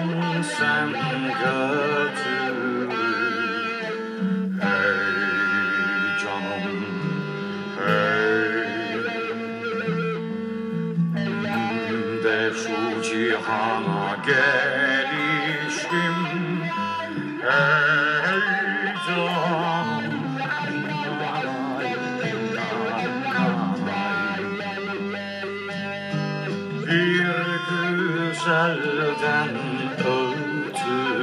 Binsem götürür Hey canım hey. De şu cihana gelişim güzelden ötürü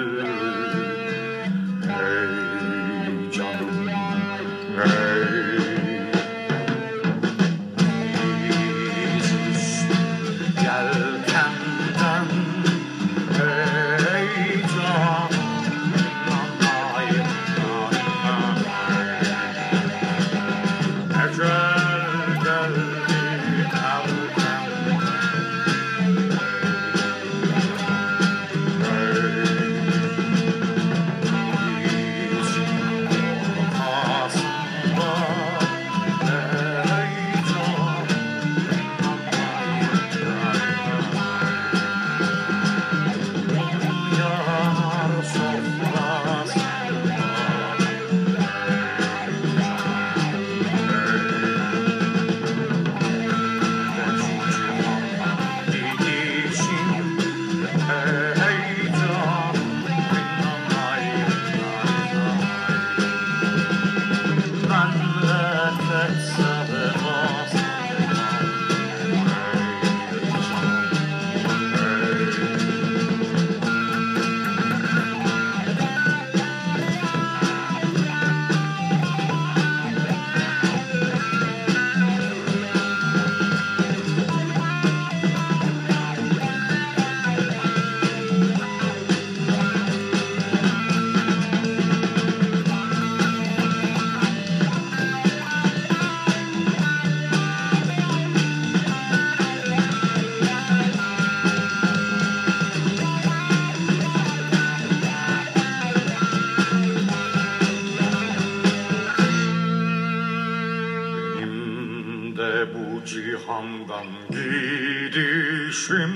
cihandan gidişim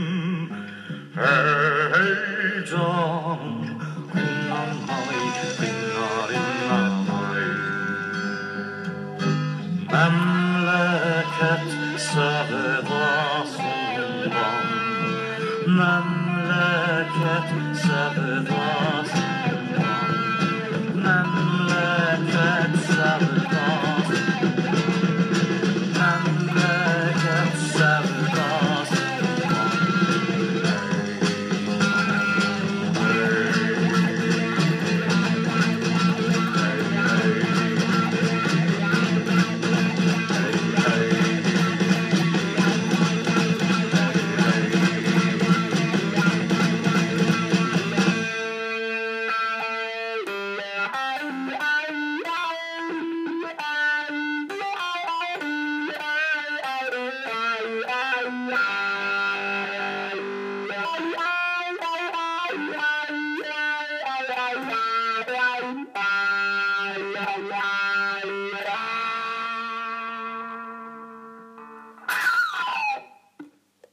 heyecan Kınnanay, kınnanay Memleket sevdasından Memleket sevdasından. Allah.